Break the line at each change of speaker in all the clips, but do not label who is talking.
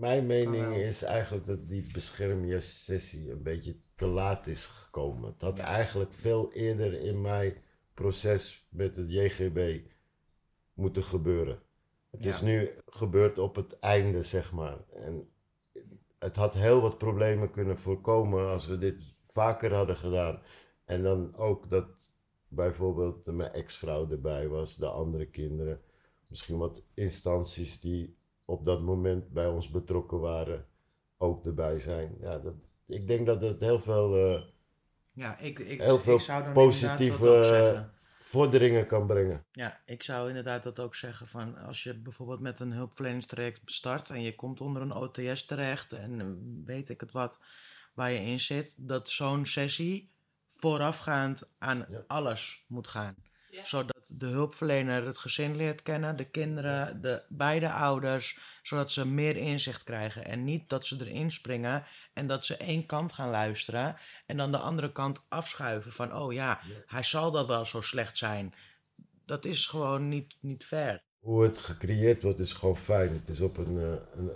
mijn mening is eigenlijk dat die beschermjessessie een beetje te laat is gekomen. Het had eigenlijk veel eerder in mijn proces met het JGB moeten gebeuren. Het is
Ja.
nu gebeurd op het einde, zeg maar. En het had heel wat problemen kunnen voorkomen als we dit vaker hadden gedaan. En dan ook dat bijvoorbeeld mijn ex-vrouw erbij was, de andere kinderen. Misschien wat instanties die op dat moment bij ons betrokken waren, ook erbij zijn. Ja, dat, ik denk dat het heel veel eh,
Ja, ik, ik,
Heel veel
ik zou
positieve- vorderingen kan brengen.
Ja, ik zou inderdaad dat ook zeggen van als je bijvoorbeeld met een hulpverleningstraject start en je komt onder een OTS terecht en eh, weet ik het wat waar je in zit, dat zo'n sessie voorafgaand aan
Ja.
alles moet gaan.
Ja.
Zodat de hulpverlener het gezin leert kennen, de kinderen, de beide ouders, zodat ze meer inzicht krijgen. En niet dat ze erin springen en dat ze één kant gaan luisteren en dan de andere kant afschuiven van, oh ja,
Ja.
hij zal dat wel zo slecht zijn. Dat is gewoon niet, niet fair.
Hoe het gecreëerd wordt is gewoon fijn. Het is op een, eh, een,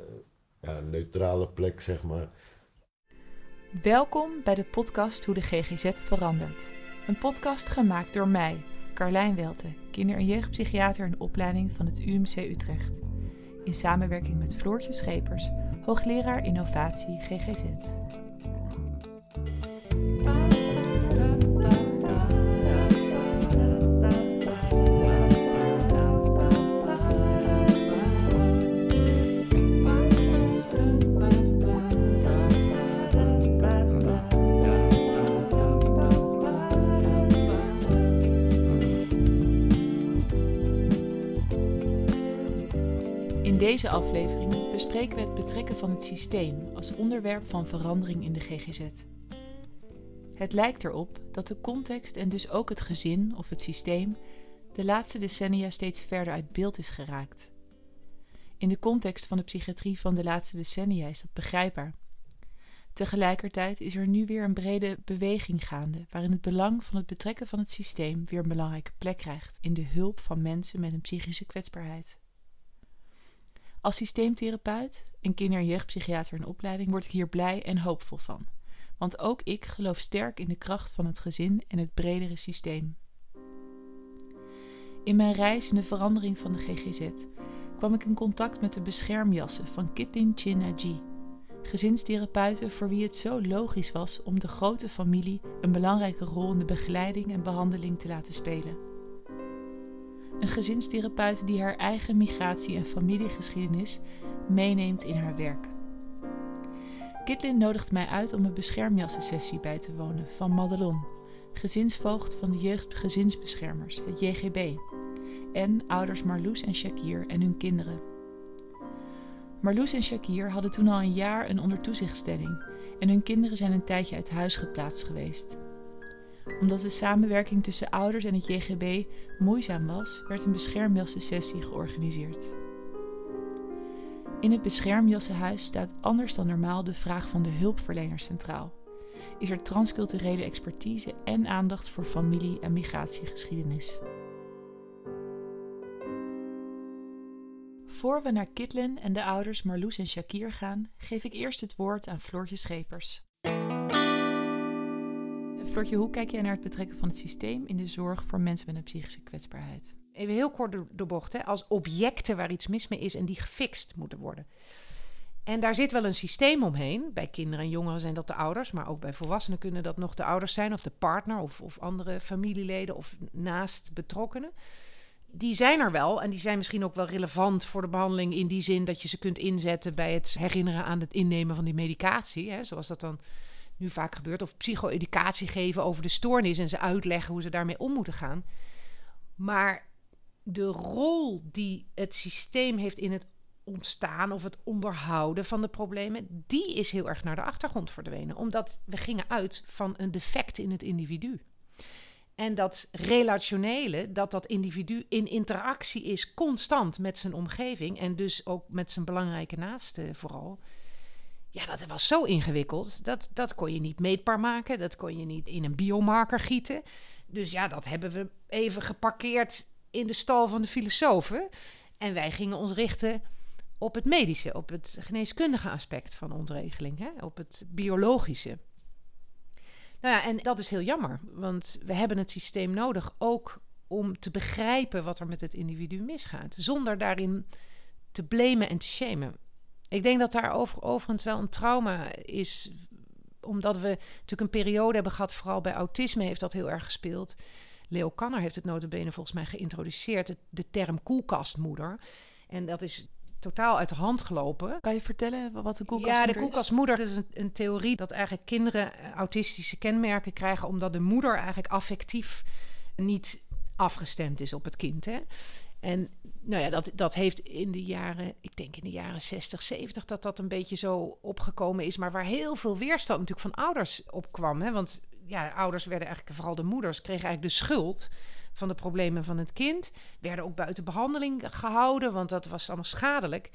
ja, een neutrale plek, zeg maar.
Welkom bij de podcast Hoe de GGZ verandert. Een podcast gemaakt door mij, Carlijn Welte, kinder- en jeugdpsychiater in opleiding van het UMC Utrecht. In samenwerking met Floortje Schepers, hoogleraar innovatie GGZ. Deze aflevering bespreken we het betrekken van het systeem als onderwerp van verandering in de GGZ. Het lijkt erop dat de context en dus ook het gezin of het systeem de laatste decennia steeds verder uit beeld is geraakt. In de context van de psychiatrie van de laatste decennia is dat begrijpbaar. Tegelijkertijd is er nu weer een brede beweging gaande waarin het belang van het betrekken van het systeem weer een belangrijke plek krijgt in de hulp van mensen met een psychische kwetsbaarheid. Als systeemtherapeut en kinder- en jeugdpsychiater in opleiding word ik hier blij en hoopvol van. Want ook ik geloof sterk in de kracht van het gezin en het bredere systeem. In mijn reis in de verandering van de GGZ kwam ik in contact met de beschermjassen van Kitlin Chinnaji, gezinstherapeuten voor wie het zo logisch was om de grote familie een belangrijke rol in de begeleiding en behandeling te laten spelen. Een gezinstherapeut die haar eigen migratie- en familiegeschiedenis meeneemt in haar werk. Kitlin nodigt mij uit om een beschermjassensessie bij te wonen van Madelon, gezinsvoogd van de jeugdgezinsbeschermers, het JGB, en ouders Marloes en Shakir en hun kinderen. Marloes en Shakir hadden toen al een jaar een ondertoezichtstelling en hun kinderen zijn een tijdje uit huis geplaatst geweest omdat de samenwerking tussen ouders en het JGB moeizaam was, werd een beschermjassensessie georganiseerd. In het beschermjassenhuis staat anders dan normaal de vraag van de hulpverlener centraal. Is er transculturele expertise en aandacht voor familie- en migratiegeschiedenis. Voor we naar Kitlen en de ouders Marloes en Shakir gaan, geef ik eerst het woord aan Floortje Schepers. Floortje, hoe kijk jij naar het betrekken van het systeem in de zorg voor mensen met een psychische kwetsbaarheid?
Even heel kort door de bocht, hè, als objecten waar iets mis mee is en die gefixt moeten worden. En daar zit wel een systeem omheen. Bij kinderen en jongeren zijn dat de ouders, maar ook bij volwassenen kunnen dat nog de ouders zijn, of de partner, of, of andere familieleden, of naast betrokkenen. Die zijn er wel en die zijn misschien ook wel relevant voor de behandeling in die zin dat je ze kunt inzetten bij het herinneren aan het innemen van die medicatie, hè, zoals dat dan nu vaak gebeurt. Of psycho-educatie geven over de stoornis en ze uitleggen hoe ze daarmee om moeten gaan. Maar de rol die het systeem heeft in het ontstaan of het onderhouden van de problemen, die is heel erg naar de achtergrond verdwenen. Omdat we gingen uit van een defect in het individu. En dat relationele, dat dat individu in interactie is constant met zijn omgeving en dus ook met zijn belangrijke naasten vooral. Ja, dat was zo ingewikkeld. Dat, dat kon je niet meetbaar maken. Dat kon je niet in een biomarker gieten. Dus ja, dat hebben we even geparkeerd in de stal van de filosofen. En wij gingen ons richten op het medische, op het geneeskundige aspect van ontregeling, hè? op het biologische. Nou ja, en dat is heel jammer, want we hebben het systeem nodig ook om te begrijpen wat er met het individu misgaat, zonder daarin te blamen en te shamen. Ik denk dat daar over, overigens wel een trauma is, omdat we natuurlijk een periode hebben gehad, vooral bij autisme heeft dat heel erg gespeeld. Leo Kanner heeft het notabene volgens mij geïntroduceerd, de term koelkastmoeder. En dat is totaal uit de hand gelopen.
Kan je vertellen wat de koelkastmoeder
Ja, de koelkastmoeder is een, een theorie dat eigenlijk kinderen eh, autistische kenmerken krijgen... omdat de moeder eigenlijk affectief niet afgestemd is op het kind. Hè? En nou ja, dat, dat heeft in de jaren, ik denk in de jaren 60, 70, dat dat een beetje zo opgekomen is. Maar waar heel veel weerstand natuurlijk van ouders op kwam. Hè? Want ja, ouders werden eigenlijk, vooral de moeders, kregen eigenlijk de schuld van de problemen van het kind. Werden ook buiten behandeling gehouden, want dat was allemaal schadelijk.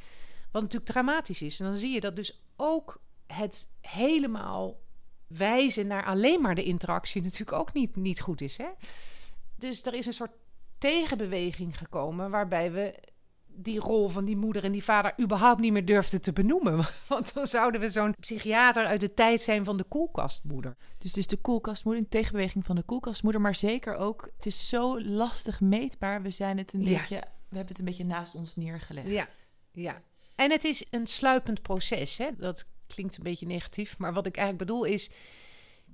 Wat natuurlijk dramatisch is. En dan zie je dat dus ook het helemaal wijzen naar alleen maar de interactie natuurlijk ook niet, niet goed is. Hè? Dus er is een soort tegenbeweging gekomen waarbij we die rol van die moeder en die vader überhaupt niet meer durfden te benoemen. Want dan zouden we zo'n psychiater uit de tijd zijn van de koelkastmoeder.
Dus het is de koelkastmoeder, een tegenbeweging van de koelkastmoeder, maar zeker ook, het is zo lastig meetbaar. We zijn het een
Ja.
beetje, we hebben het een beetje naast ons neergelegd.
Ja, ja. En het is een sluipend proces. Hè? Dat klinkt een beetje negatief, maar wat ik eigenlijk bedoel is.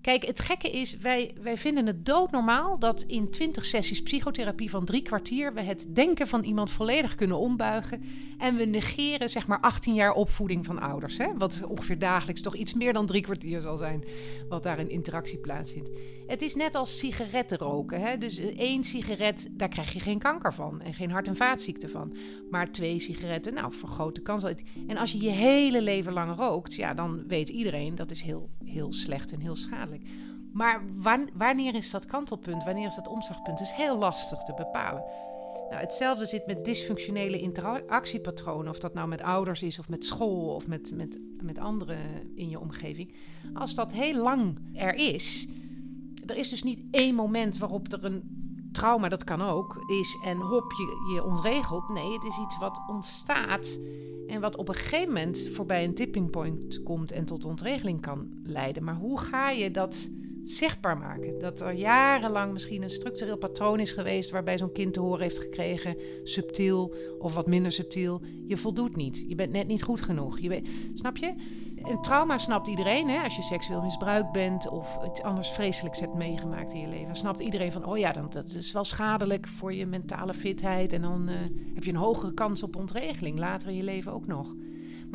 Kijk, het gekke is, wij, wij vinden het doodnormaal dat in 20 sessies psychotherapie van drie kwartier we het denken van iemand volledig kunnen ombuigen. En we negeren zeg maar 18 jaar opvoeding van ouders. Hè? Wat ongeveer dagelijks toch iets meer dan drie kwartier zal zijn, wat daar in interactie plaatsvindt. Het is net als sigaretten roken. Hè? Dus eh, één sigaret, daar krijg je geen kanker van en geen hart- en vaatziekten van. Maar twee sigaretten, nou, vergroot de kans. En als je je hele leven lang rookt, ja, dan weet iedereen dat is heel, heel slecht en heel schadelijk. Maar wan- wanneer is dat kantelpunt? Wanneer is dat omslagpunt? Dat is heel lastig te bepalen. Nou, hetzelfde zit met dysfunctionele interactiepatronen. Of dat nou met ouders is, of met school, of met, met, met anderen in je omgeving. Als dat heel lang er is, er is dus niet één moment waarop er een trauma, dat kan ook, is en hop, je, je ontregelt. Nee, het is iets wat ontstaat en wat op een gegeven moment voorbij een tipping point komt en tot ontregeling kan leiden. Maar hoe ga je dat zichtbaar maken? Dat er jarenlang misschien een structureel patroon is geweest waarbij zo'n kind te horen heeft gekregen, subtiel of wat minder subtiel. Je voldoet niet. Je bent net niet goed genoeg. Je snap je? Een trauma snapt iedereen. Hè? Als je seksueel misbruikt bent of iets anders vreselijks hebt meegemaakt in je leven, snapt iedereen van: oh ja, dan, dat is wel schadelijk voor je mentale fitheid. En dan eh, heb je een hogere kans op ontregeling later in je leven ook nog.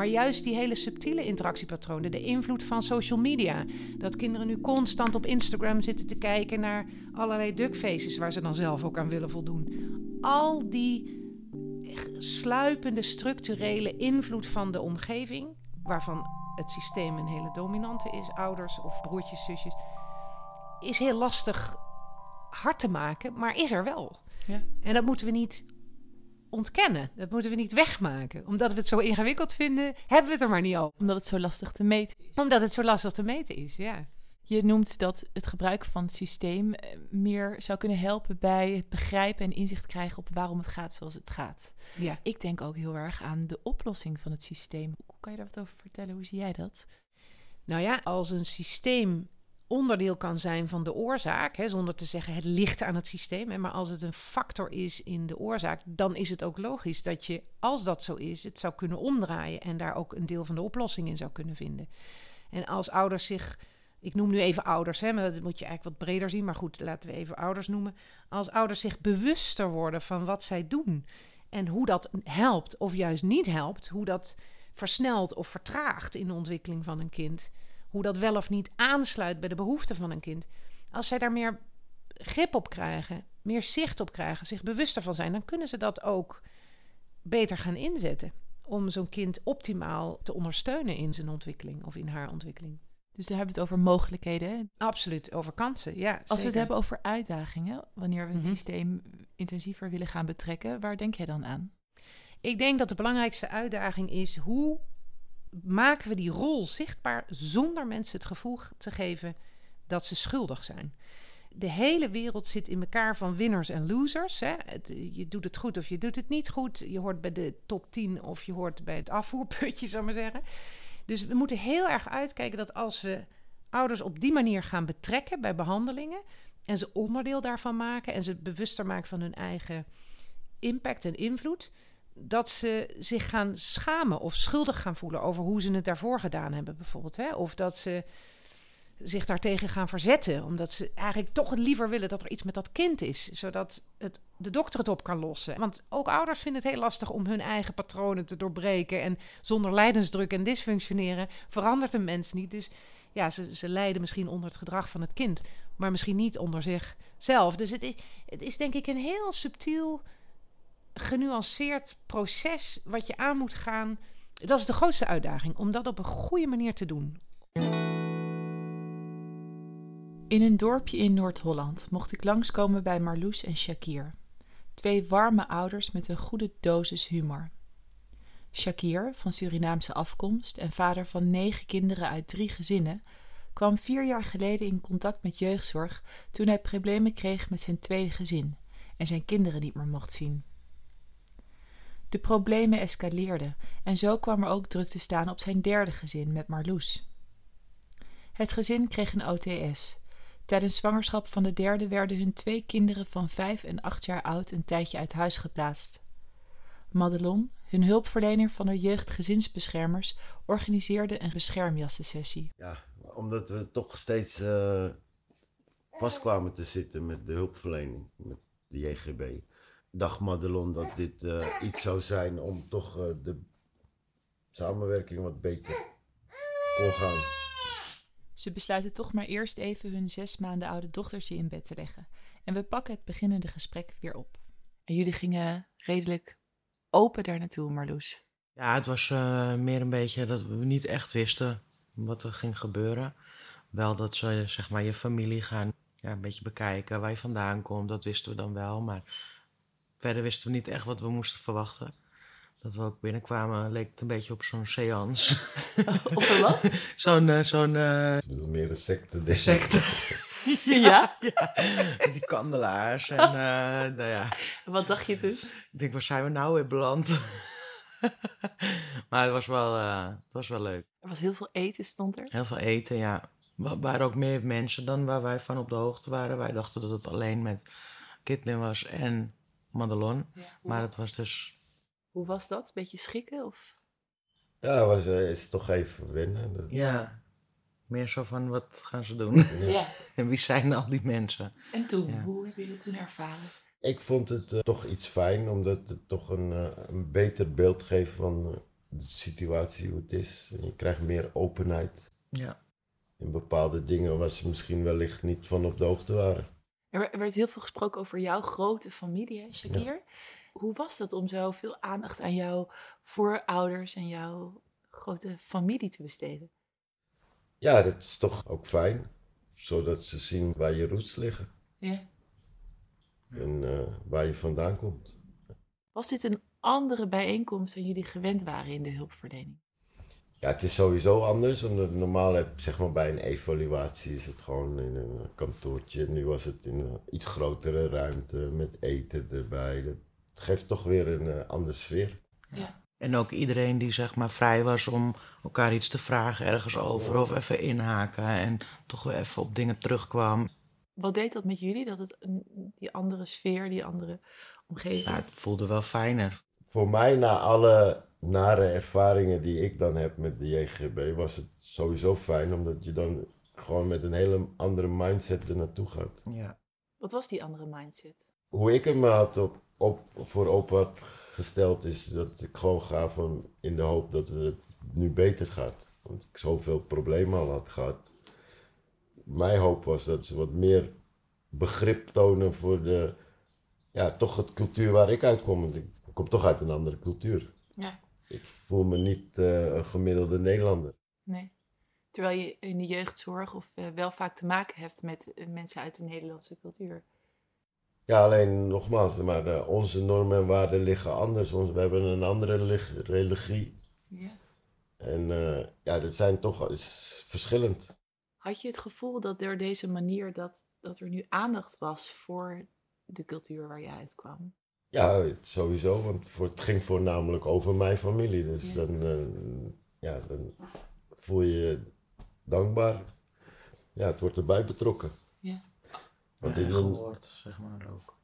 Maar juist die hele subtiele interactiepatronen, de invloed van social media. Dat kinderen nu constant op Instagram zitten te kijken naar allerlei duckfaces waar ze dan zelf ook aan willen voldoen. Al die sluipende structurele invloed van de omgeving, waarvan het systeem een hele dominante is, ouders of broertjes, zusjes, is heel lastig hard te maken, maar is er wel.
Ja.
En dat moeten we niet ontkennen. Dat moeten we niet wegmaken. Omdat we het zo ingewikkeld vinden, hebben we het er maar niet over.
Omdat het zo lastig te meten is.
Omdat het zo lastig te meten is, ja.
Je noemt dat het gebruik van het systeem eh, meer zou kunnen helpen bij het begrijpen en inzicht krijgen op waarom het gaat zoals het gaat.
ja.
Ik denk ook heel erg aan de oplossing van het systeem. Hoe kan je daar wat over vertellen? Hoe zie jij dat?
Nou ja, als een systeem onderdeel kan zijn van de oorzaak, hè, zonder te zeggen het ligt aan het systeem, hè, maar als het een factor is in de oorzaak, dan is het ook logisch dat je, als dat zo is, het zou kunnen omdraaien en daar ook een deel van de oplossing in zou kunnen vinden. En als ouders zich, ik noem nu even ouders, hè, maar dat moet je eigenlijk wat breder zien, maar goed, laten we even ouders noemen. Als ouders zich bewuster worden van wat zij doen en hoe dat helpt of juist niet helpt, hoe dat versnelt of vertraagt in de ontwikkeling van een kind hoe dat wel of niet aansluit bij de behoeften van een kind. Als zij daar meer grip op krijgen, meer zicht op krijgen, zich bewuster van zijn, dan kunnen ze dat ook beter gaan inzetten. Om zo'n kind optimaal te ondersteunen in zijn ontwikkeling of in haar ontwikkeling.
Dus daar hebben we het over mogelijkheden.
Absoluut, over kansen. Ja,
Als we het hebben over uitdagingen, wanneer we het
Mhm.
systeem intensiever willen gaan betrekken, waar denk jij dan aan?
Ik denk dat de belangrijkste uitdaging is hoe maken we die rol zichtbaar zonder mensen het gevoel te geven dat ze schuldig zijn. De hele wereld zit in elkaar van winners en losers. Hè. Je doet het goed of je doet het niet goed. Je hoort bij de top 10 of je hoort bij het afvoerputje, zou ik maar zeggen. Dus we moeten heel erg uitkijken dat als we ouders op die manier gaan betrekken bij behandelingen en ze onderdeel daarvan maken en ze bewuster maken van hun eigen impact en invloed, dat ze zich gaan schamen of schuldig gaan voelen over hoe ze het daarvoor gedaan hebben, bijvoorbeeld. Hè? Of dat ze zich daartegen gaan verzetten, omdat ze eigenlijk toch liever willen dat er iets met dat kind is, zodat het, de dokter het op kan lossen. Want ook ouders vinden het heel lastig om hun eigen patronen te doorbreken en zonder lijdensdruk en dysfunctioneren verandert een mens niet. Dus ja, ze, ze lijden misschien onder het gedrag van het kind, maar misschien niet onder zichzelf. Dus het is, het is denk ik een heel subtiel genuanceerd proces wat je aan moet gaan. Dat is de grootste uitdaging, om dat op een goede manier te doen.
In een dorpje in Noord-Holland mocht ik langskomen bij Marloes en Shakir. Twee warme ouders met een goede dosis humor. Shakir, van Surinaamse afkomst en vader van negen kinderen uit drie gezinnen, kwam vier jaar geleden in contact met jeugdzorg toen hij problemen kreeg met zijn tweede gezin en zijn kinderen niet meer mocht zien. De problemen escaleerden en zo kwam er ook druk te staan op zijn derde gezin met Marloes. Het gezin kreeg een OTS. Tijdens zwangerschap van de derde werden hun twee kinderen van vijf en acht jaar oud een tijdje uit huis geplaatst. Madelon, hun hulpverlener van de jeugdgezinsbeschermers, organiseerde een beschermjassensessie.
Ja, omdat we toch steeds vast kwamen te zitten met de hulpverlening, met de JGB dacht Madelon dat dit uh, iets zou zijn om toch uh, de samenwerking wat beter kon gaan.
Ze besluiten toch maar eerst even hun zes maanden oude dochtertje in bed te leggen. En we pakken het beginnende gesprek weer op. En jullie gingen redelijk open daar naartoe, Marloes.
Ja, het was uh, meer een beetje dat we niet echt wisten wat er ging gebeuren. Wel dat ze zeg maar je familie gaan ja, een beetje bekijken, waar je vandaan komt, dat wisten we dan wel. Maar verder wisten we niet echt wat we moesten verwachten. Dat we ook binnenkwamen leek het een beetje op zo'n seance.
op een wat?
zo'n... Uh, zo'n uh...
meer een secte. Denk
secte.
ja?
ja? Die kandelaars en uh, nou ja.
Wat dacht je toen?
Ik denk, waar zijn we nou weer beland? maar het was, wel, het was wel leuk.
Er was heel veel eten, stond er?
Heel veel eten, ja. Er waren ook meer mensen dan waar wij van op de hoogte waren. Wij dachten dat het alleen met Kitlin was en Madelon. Ja, maar het was dus...
Hoe was dat? Een beetje schikken of...
Ja, het was, uh, is toch even wennen. Dat...
Ja, meer zo van wat gaan ze doen?
Ja.
en wie zijn al die mensen?
En toen, ja. hoe heb je dat toen ervaren?
Ik vond het uh, toch iets fijn, omdat het toch een, uh, een beter beeld geeft van de situatie, hoe het is. En je krijgt meer openheid.
Ja.
In bepaalde dingen waar ze misschien wellicht niet van op de hoogte waren.
Er werd heel veel gesproken over jouw grote familie, hè, Shakir. Ja. Hoe was dat om zoveel aandacht aan jouw voorouders en jouw grote familie te besteden?
Ja, dat is toch ook fijn. Zodat ze zien waar je roots liggen.
Ja.
En uh, waar je vandaan komt.
Was dit een andere bijeenkomst dan jullie gewend waren in de hulpverlening?
Ja, het is sowieso anders. Omdat normaal heb, zeg maar, bij een evaluatie is het gewoon in een kantoortje. Nu was het in een iets grotere ruimte met eten erbij. Dat geeft toch weer een uh, andere sfeer.
Ja.
En ook iedereen die zeg maar vrij was om elkaar iets te vragen ergens over of even inhaken en toch weer even op dingen terugkwam.
Wat deed dat met jullie, dat het een, die andere sfeer, die andere omgeving?
Ja, het voelde wel fijner.
Voor mij, na alle nare ervaringen die ik dan heb met de JGB, was het sowieso fijn, omdat je dan gewoon met een hele andere mindset er naartoe gaat.
Ja.
Wat was die andere mindset?
Hoe ik hem had op, op, voor open had gesteld, is dat ik gewoon ga van in de hoop dat het nu beter gaat. Want ik zoveel problemen al had gehad. Mijn hoop was dat ze wat meer begrip tonen voor de, ja, toch het cultuur waar ik uitkom. Want ik kom toch uit een andere cultuur.
Ja.
Ik voel me niet uh, een gemiddelde Nederlander.
Nee. Terwijl je in de jeugdzorg of uh, wel vaak te maken hebt met uh, mensen uit de Nederlandse cultuur.
Ja, alleen nogmaals, maar onze normen en waarden liggen anders. Ons, we hebben een andere religie.
Ja.
En ja, dat zijn toch is verschillend.
Had je het gevoel dat door deze manier dat dat er nu aandacht was voor de cultuur waar je uitkwam?
Ja, sowieso, want voor, het ging voornamelijk over mijn familie. Dus
Ja.
dan, eh, ja, dan voel je je dankbaar. Ja, het wordt erbij betrokken.
Ja.
Want
Ja, gehoord, zeg maar ook.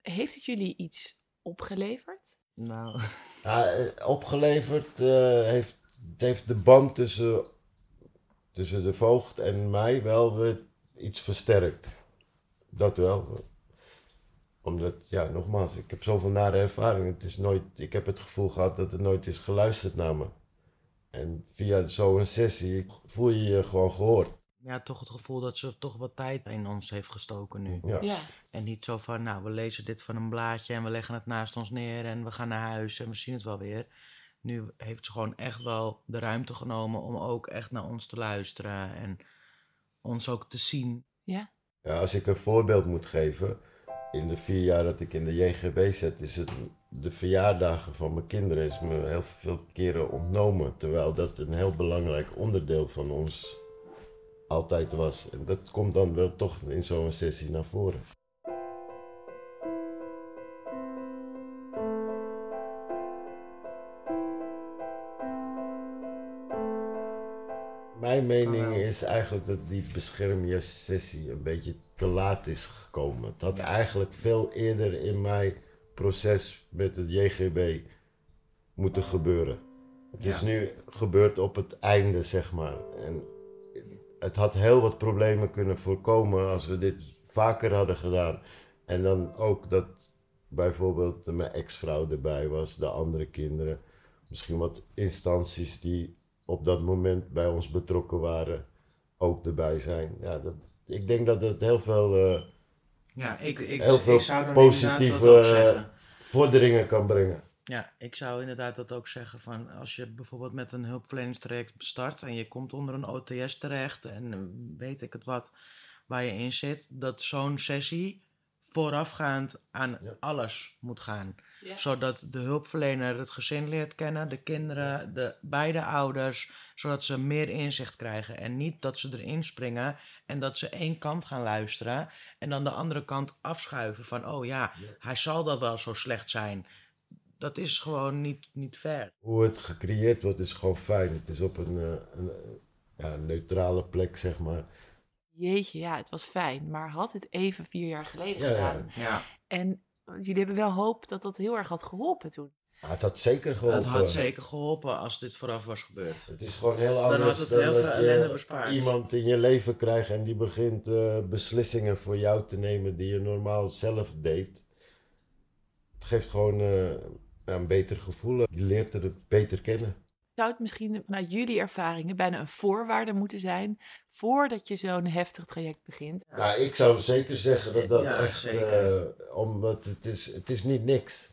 Heeft het jullie iets opgeleverd?
Nou,
Ja, eh, opgeleverd eh, heeft, het heeft de band tussen, tussen de voogd en mij wel weer iets versterkt. Dat wel. Omdat, ja, nogmaals, ik heb zoveel nare ervaringen. Het is nooit, ik heb het gevoel gehad dat er nooit is geluisterd naar me. En via zo'n sessie voel je je gewoon gehoord.
ja, toch het gevoel dat ze toch wat tijd in ons heeft gestoken nu.
Ja.
Ja.
En niet zo van, nou, we lezen dit van een blaadje en we leggen het naast ons neer en we gaan naar huis en we zien het wel weer. Nu heeft ze gewoon echt wel de ruimte genomen om ook echt naar ons te luisteren en ons ook te zien.
Ja.
Ja, als ik een voorbeeld moet geven, in de vier jaar dat ik in de JGB zit, is het de verjaardagen van mijn kinderen is me heel veel keren ontnomen. Terwijl dat een heel belangrijk onderdeel van ons altijd was. En dat komt dan wel toch in zo'n sessie naar voren. Mijn mening is eigenlijk dat die beschermjessessie een beetje te laat is gekomen. Het had eigenlijk veel eerder in mijn proces met het JGB moeten gebeuren. Het is nu gebeurd op het einde, zeg maar. En het had heel wat problemen kunnen voorkomen als we dit vaker hadden gedaan. En dan ook dat bijvoorbeeld mijn ex-vrouw erbij was, de andere kinderen. Misschien wat instanties die op dat moment bij ons betrokken waren, ook erbij zijn. Ja, dat, ik denk dat het heel veel eh,
Ja, ik, ik,
Heel veel
ik zou dan
positieve, vorderingen kan brengen.
Ja, ik zou inderdaad dat ook zeggen van als je bijvoorbeeld met een hulpverleningstraject start en je komt onder een OTS terecht en eh, weet ik het wat waar je in zit, dat zo'n sessie voorafgaand aan
Ja.
alles moet gaan.
Ja.
Zodat de hulpverlener het gezin leert kennen, de kinderen, de beide ouders, zodat ze meer inzicht krijgen. En niet dat ze erin springen en dat ze één kant gaan luisteren en dan de andere kant afschuiven van, oh ja,
Ja.
hij zal dat wel zo slecht zijn. Dat is gewoon niet, niet fair.
Hoe het gecreëerd wordt is gewoon fijn. Het is op een, eh, een, ja, een neutrale plek, zeg maar.
Jeetje, ja, het was fijn. Maar had het even vier jaar geleden
Ja, ja.
gedaan.
Ja,
En jullie hebben wel hoop dat dat heel erg had geholpen toen.
Ja, het had zeker geholpen.
het had zeker geholpen als dit vooraf was gebeurd.
Het is gewoon heel
Dan
anders
had het
dan
heel veel
dat je
bespaard.
iemand in je leven krijgt en die begint eh, beslissingen voor jou te nemen die je normaal zelf deed. Het geeft gewoon eh, een beter gevoel. Je leert er beter kennen.
Zou het misschien vanuit jullie ervaringen bijna een voorwaarde moeten zijn voordat je zo'n heftig traject begint?
Nou, ik zou zeker zeggen dat dat
Ja,
echt, eh, omdat het is, het is niet niks.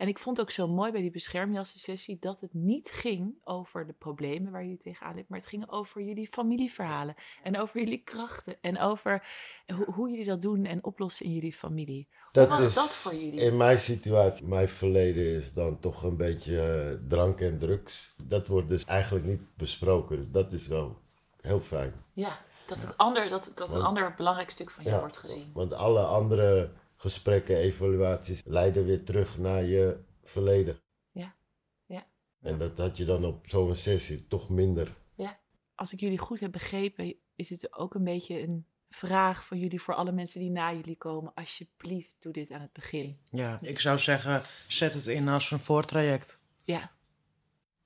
En ik vond ook zo mooi bij die beschermjassen-sessie dat het niet ging over de problemen waar jullie tegenaan liepen, maar het ging over jullie familieverhalen en over jullie krachten en over ho- hoe jullie dat doen en oplossen in jullie familie.
Dat
was
is
dat voor jullie?
In mijn situatie, mijn verleden is dan toch een beetje eh, drank en drugs. Dat wordt dus eigenlijk niet besproken. Dus dat is wel heel fijn.
Ja, dat, het ander, dat, dat een ander belangrijk stuk van jou
Ja,
wordt gezien.
Want alle andere gesprekken, evaluaties leiden weer terug naar je verleden.
Ja, ja.
En dat had je dan op zo'n sessie toch minder.
Als ik jullie goed heb begrepen, is het ook een beetje een vraag van jullie voor alle mensen die na jullie komen. Alsjeblieft, doe dit aan het begin.
Ja, ik zou zeggen, zet het in als een voortraject.
Ja,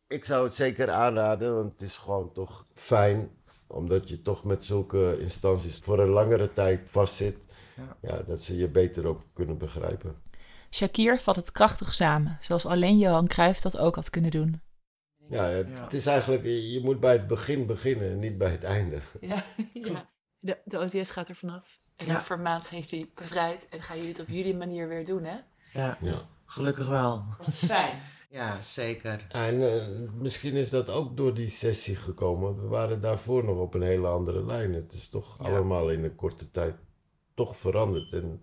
Ik zou het zeker aanraden, want het is gewoon toch fijn. Omdat je toch met zulke instanties voor een langere tijd vastzit.
Ja.
Ja, dat ze je beter ook kunnen begrijpen.
Shakir vat het krachtig samen, zoals alleen Johan Cruijff dat ook had kunnen doen.
Ja, het,
Ja.
het is eigenlijk, je moet bij het begin beginnen en niet bij het einde.
Ja, ja. De, de OTS gaat er vanaf. En
Ja.
een maand zijn jullie bevrijd. En gaan jullie het op jullie manier weer doen, hè?
Ja,
Ja.
gelukkig wel.
Dat is fijn.
Ja, zeker.
En eh, misschien is dat ook door die sessie gekomen. We waren daarvoor nog op een hele andere lijn. Het is toch
Ja.
allemaal in een korte tijd toch veranderd. En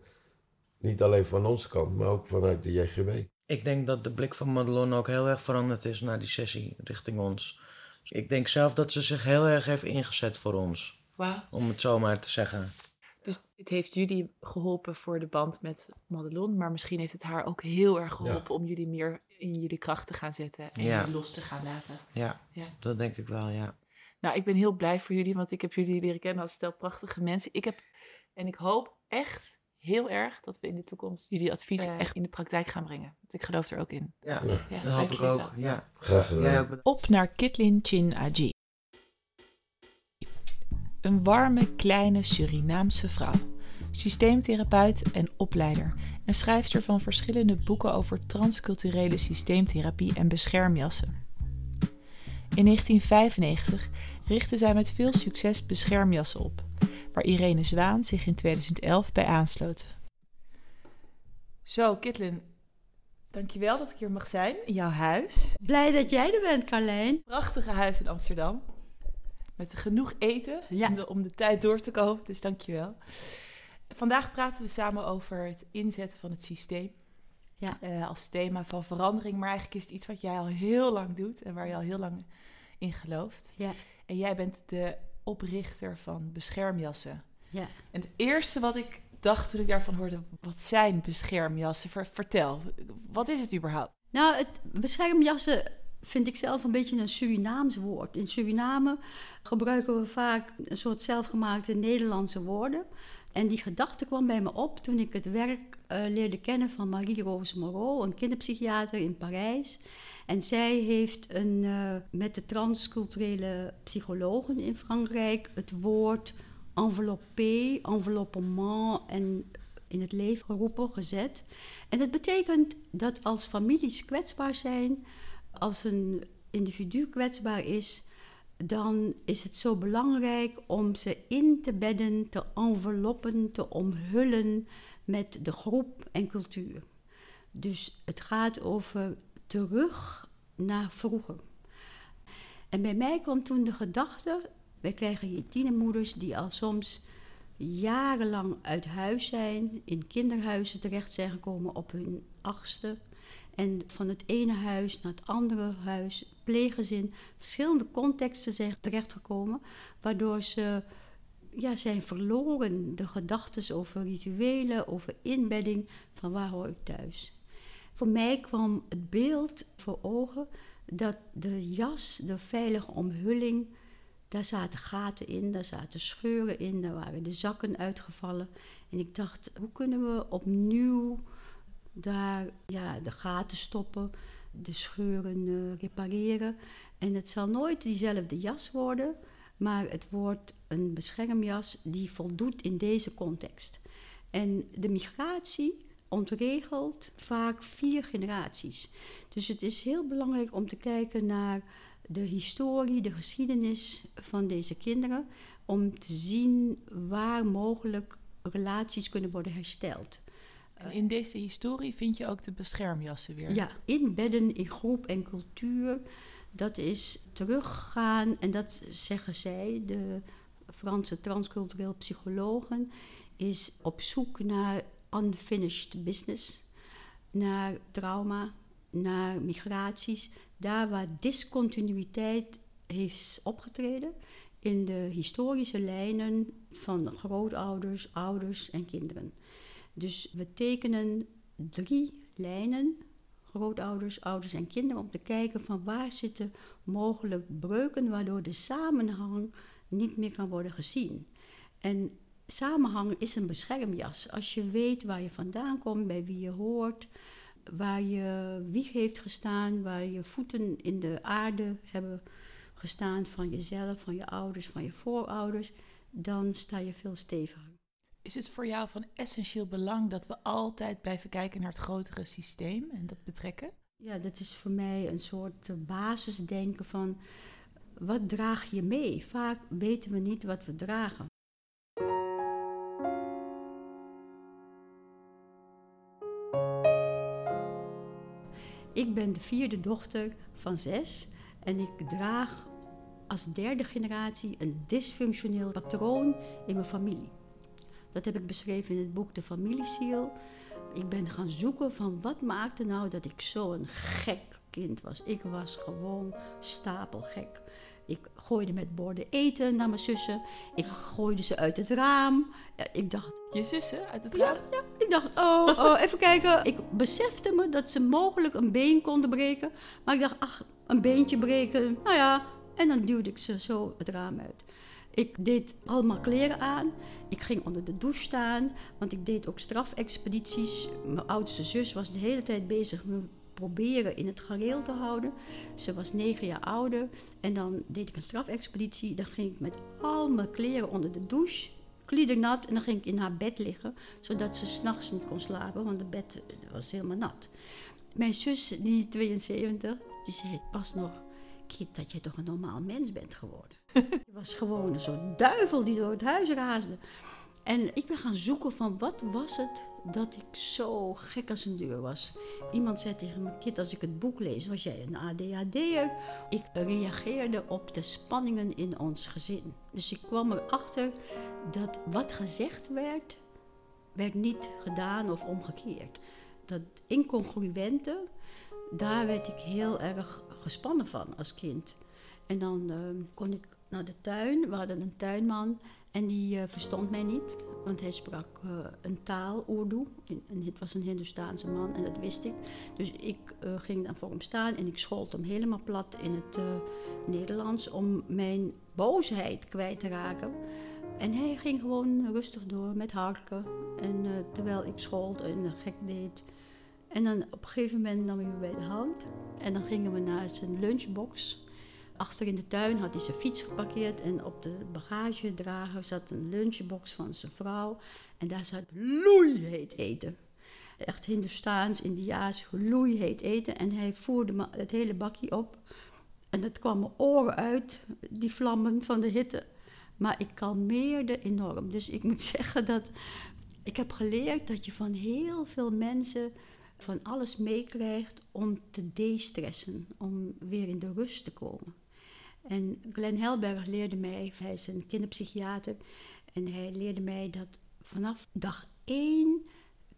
niet alleen van onze kant, maar ook vanuit de JGB.
Ik denk dat de blik van Madelon ook heel erg veranderd is na die sessie richting ons. Ik denk zelf dat ze zich heel erg heeft ingezet voor ons.
Wauw.
Om het zo maar te zeggen.
Dus het heeft jullie geholpen voor de band met Madelon, maar misschien heeft het haar ook heel erg geholpen om jullie meer in jullie kracht te gaan zetten en
Ja.
jullie los te gaan laten.
Ja,
Ja.
dat denk ik wel, ja.
Nou, ik ben heel blij voor jullie, want ik heb jullie leren kennen als stel prachtige mensen. Ik heb, en ik hoop echt heel erg dat we in de toekomst jullie advies echt in de praktijk gaan brengen. Want ik geloof er ook in.
Ja,
Ja.
Ja,
dat hoop ik ook. Ja.
Graag gedaan.
Op naar Kitlin Chin Aji. Een warme, kleine Surinaamse vrouw. Systeemtherapeut en opleider. En schrijfster van verschillende boeken over transculturele systeemtherapie en beschermjassen. In 1995 richtte zij met veel succes beschermjassen op, waar Irene Zwaan zich in 2011 bij aansloot. Zo, Kitlin, dankjewel dat ik hier mag zijn in jouw huis.
Blij dat jij er bent, Carlijn.
prachtige huis in Amsterdam. Met genoeg eten
Ja.
om, de, om de tijd door te komen. Dus dankjewel. Vandaag praten we samen over het inzetten van het systeem.
Ja.
Eh, als thema van verandering. Maar eigenlijk is het iets wat jij al heel lang doet. En waar je al heel lang in gelooft.
Ja.
En jij bent de oprichter van beschermjassen.
Ja.
En het eerste wat ik dacht toen ik daarvan hoorde... Wat zijn beschermjassen? Ver- vertel, wat is het überhaupt?
Nou, het beschermjassen vind ik zelf een beetje een Surinaams woord. In Suriname gebruiken we vaak een soort zelfgemaakte Nederlandse woorden. En die gedachte kwam bij me op toen ik het werk leerde kennen van Marie-Rose Moreau, een kinderpsychiater in Parijs. En zij heeft een, eh, met de transculturele psychologen in Frankrijk het woord enveloppé, enveloppement en in het leven geroepen, gezet. En dat betekent dat als families kwetsbaar zijn, als een individu kwetsbaar is, dan is het zo belangrijk om ze in te bedden, te enveloppen, te omhullen met de groep en cultuur. Dus het gaat over terug naar vroeger. En bij mij kwam toen de gedachte, wij krijgen hier tienermoeders die al soms jarenlang uit huis zijn, in kinderhuizen terecht zijn gekomen op hun achtste. En van het ene huis naar het andere huis, pleeggezin, verschillende contexten zijn terechtgekomen, waardoor ze ja, zijn verloren. De gedachten over rituelen, over inbedding, van waar hoor ik thuis. Voor mij kwam het beeld voor ogen dat de jas, de veilige omhulling, daar zaten gaten in, daar zaten scheuren in, daar waren de zakken uitgevallen. En ik dacht, hoe kunnen we opnieuw daar ja, de gaten stoppen, de scheuren eh, repareren. En het zal nooit diezelfde jas worden, maar het wordt een beschermjas die voldoet in deze context. En de migratie ontregelt vaak vier generaties. Dus het is heel belangrijk om te kijken naar de historie, de geschiedenis van deze kinderen, om te zien waar mogelijk relaties kunnen worden hersteld.
En in deze historie vind je ook de beschermjassen weer.
Ja, inbedden in groep en cultuur, dat is teruggaan, en dat zeggen zij, de Franse transcultureel psychologen, is op zoek naar unfinished business, naar trauma, naar migraties, daar waar discontinuïteit heeft opgetreden in de historische lijnen van grootouders, ouders en kinderen. Dus we tekenen drie lijnen, grootouders, ouders en kinderen, om te kijken van waar zitten mogelijk breuken waardoor de samenhang niet meer kan worden gezien. En samenhang is een beschermjas. Als je weet waar je vandaan komt, bij wie je hoort, waar je wieg heeft gestaan, waar je voeten in de aarde hebben gestaan van jezelf, van je ouders, van je voorouders, dan sta je veel steviger.
Is het voor jou van essentieel belang dat we altijd blijven kijken naar het grotere systeem en dat betrekken?
Ja, dat is voor mij een soort basisdenken van wat draag je mee? Vaak weten we niet wat we dragen. Ik ben de vierde dochter van zes en ik draag als derde generatie een dysfunctioneel patroon in mijn familie. Dat heb ik beschreven in het boek De Familieziel. Ik ben gaan zoeken van wat maakte nou dat ik zo'n gek kind was. Ik was gewoon stapelgek. Ik gooide met borden eten naar mijn zussen. Ik gooide ze uit het raam. Ik dacht,
Je zussen uit het
ja,
raam?
ja, ik dacht, oh, oh, even kijken. Ik besefte me dat ze mogelijk een been konden breken. Maar ik dacht, ach, een beentje breken, nou ja. En dan duwde ik ze zo het raam uit. Ik deed allemaal kleren aan. Ik ging onder de douche staan, want ik deed ook strafexpedities. Mijn oudste zus was de hele tijd bezig me proberen in het gareel te houden. Ze was negen jaar ouder en dan deed ik een strafexpeditie. Dan ging ik met al mijn kleren onder de douche, kliedernat, en dan ging ik in haar bed liggen, zodat ze s'nachts niet kon slapen, want het bed was helemaal nat. Mijn zus, die 72, die zei pas nog, kind, dat je toch een normaal mens bent geworden. Je was gewoon een soort duivel die door het huis raasde. En ik ben gaan zoeken van wat was het dat ik zo gek als een deur was. Iemand zei tegen me, kind, als ik het boek lees, was jij een ADHD'er. Ik reageerde op de spanningen in ons gezin. Dus ik kwam erachter dat wat gezegd werd, werd niet gedaan of omgekeerd. Dat incongruente, daar werd ik heel erg gespannen van als kind. En dan eh, kon ik naar de tuin. We hadden een tuinman en die eh, verstond mij niet. Want hij sprak eh, een taal, Urdu. En, het was een Hindoestaanse man en dat wist ik. Dus ik eh, ging dan voor hem staan en ik schold hem helemaal plat in het Nederlands om mijn boosheid kwijt te raken. En hij ging gewoon rustig door met harken. En terwijl ik schold en gek deed. En dan op een gegeven moment nam hij me bij de hand. En dan gingen we naar zijn lunchbox. Achter in de tuin had hij zijn fiets geparkeerd. En op de bagagedrager zat een lunchbox van zijn vrouw. En daar zat loeiheet eten. Echt Hindoestaans, Indiaas, loeiheet eten. En hij voerde het hele bakje op. En het kwam mijn oren uit, die vlammen van de hitte. Maar ik kalmeerde enorm. Dus ik moet zeggen dat ik heb geleerd dat je van heel veel mensen van alles meekrijgt om te de-stressen, om weer in de rust te komen. En Glenn Helberg leerde mij, hij is een kinderpsychiater, en hij leerde mij dat vanaf dag één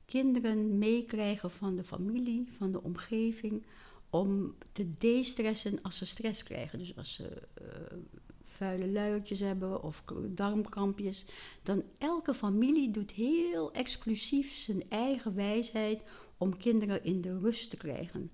kinderen meekrijgen van de familie, van de omgeving, om te de-stressen als ze stress krijgen. Dus als ze eh, vuile luiertjes hebben of darmkrampjes, dan elke familie doet heel exclusief zijn eigen wijsheid om kinderen in de rust te krijgen.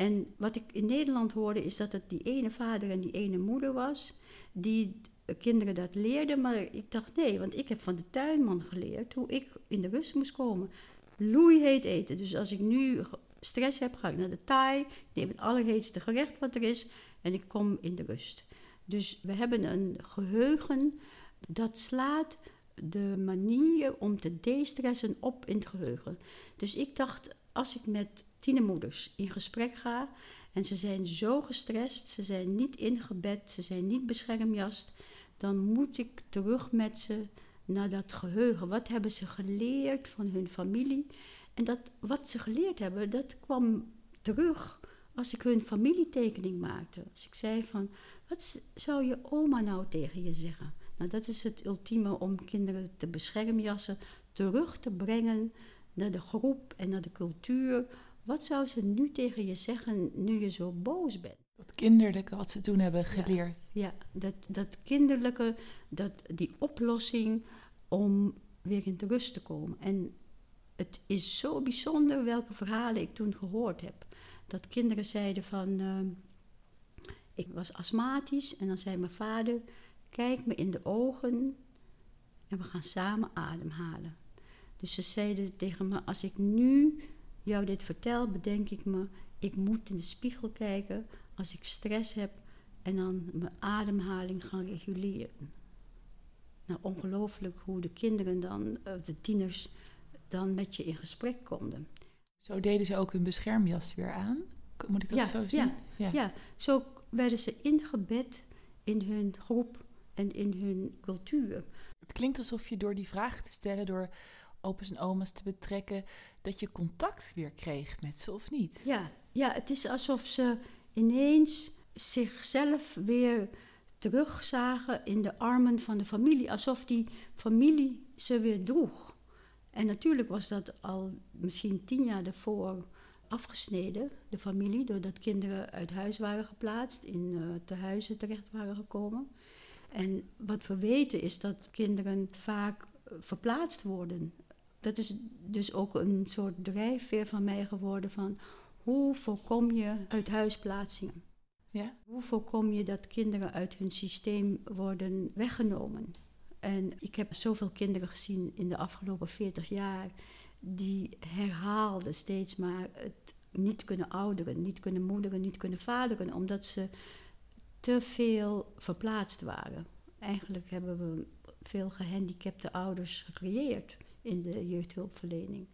En wat ik in Nederland hoorde is dat het die ene vader en die ene moeder was die de kinderen dat leerden, maar ik dacht nee, want ik heb van de tuinman geleerd hoe ik in de rust moest komen. Loeiheet eten. Dus als ik nu stress heb, ga ik naar de Thai, neem het allerheetste gerecht wat er is en ik kom in de rust. Dus we hebben een geheugen dat slaat de manier om te de-stressen op in het geheugen. Dus ik dacht, als ik met tienermoeders in gesprek ga en ze zijn zo gestrest, ze zijn niet ingebed, ze zijn niet beschermjast, dan moet ik terug met ze naar dat geheugen. Wat hebben ze geleerd van hun familie? En dat, wat ze geleerd hebben, dat kwam terug als ik hun familietekening maakte. Als ik zei van, wat zou je oma nou tegen je zeggen? Nou, dat is het ultieme om kinderen te beschermjassen, terug te brengen naar de groep en naar de cultuur. Wat zou ze nu tegen je zeggen nu je zo boos bent?
Dat kinderlijke wat ze toen hebben geleerd.
Ja, dat, dat kinderlijke, dat, die oplossing om weer in de rust te komen. En het is zo bijzonder welke verhalen ik toen gehoord heb. Dat kinderen zeiden van, ehm, ik was astmatisch en dan zei mijn vader, kijk me in de ogen en we gaan samen ademhalen. Dus ze zeiden tegen me, als ik nu jou dit vertel, bedenk ik me, ik moet in de spiegel kijken als ik stress heb en dan mijn ademhaling gaan reguleren. Nou, ongelooflijk hoe de kinderen dan, eh, de tieners, dan met je in gesprek konden.
Zo deden ze ook hun beschermjas weer aan. Moet ik dat
Ja,
zo
ja,
zien? Ja.
Ja, zo werden ze ingebed in hun groep en in hun cultuur.
Het klinkt alsof je door die vragen te stellen, door opa's en oma's te betrekken, dat je contact weer kreeg met ze of niet.
Ja, ja, het is alsof ze ineens zichzelf weer terugzagen in de armen van de familie. Alsof die familie ze weer droeg. En natuurlijk was dat al misschien tien jaar daarvoor afgesneden, de familie, doordat kinderen uit huis waren geplaatst, in uh, tehuizen terecht waren gekomen. En wat we weten is dat kinderen vaak eh, verplaatst worden. Dat is dus ook een soort drijfveer van mij geworden van hoe voorkom je uithuisplaatsingen?
Ja?
Hoe voorkom je dat kinderen uit hun systeem worden weggenomen? En ik heb zoveel kinderen gezien in de afgelopen 40 jaar die herhaalden steeds maar het niet kunnen ouderen, niet kunnen moederen, niet kunnen vaderen, omdat ze te veel verplaatst waren. Eigenlijk hebben we veel gehandicapte ouders gecreëerd in de jeugdhulpverlening.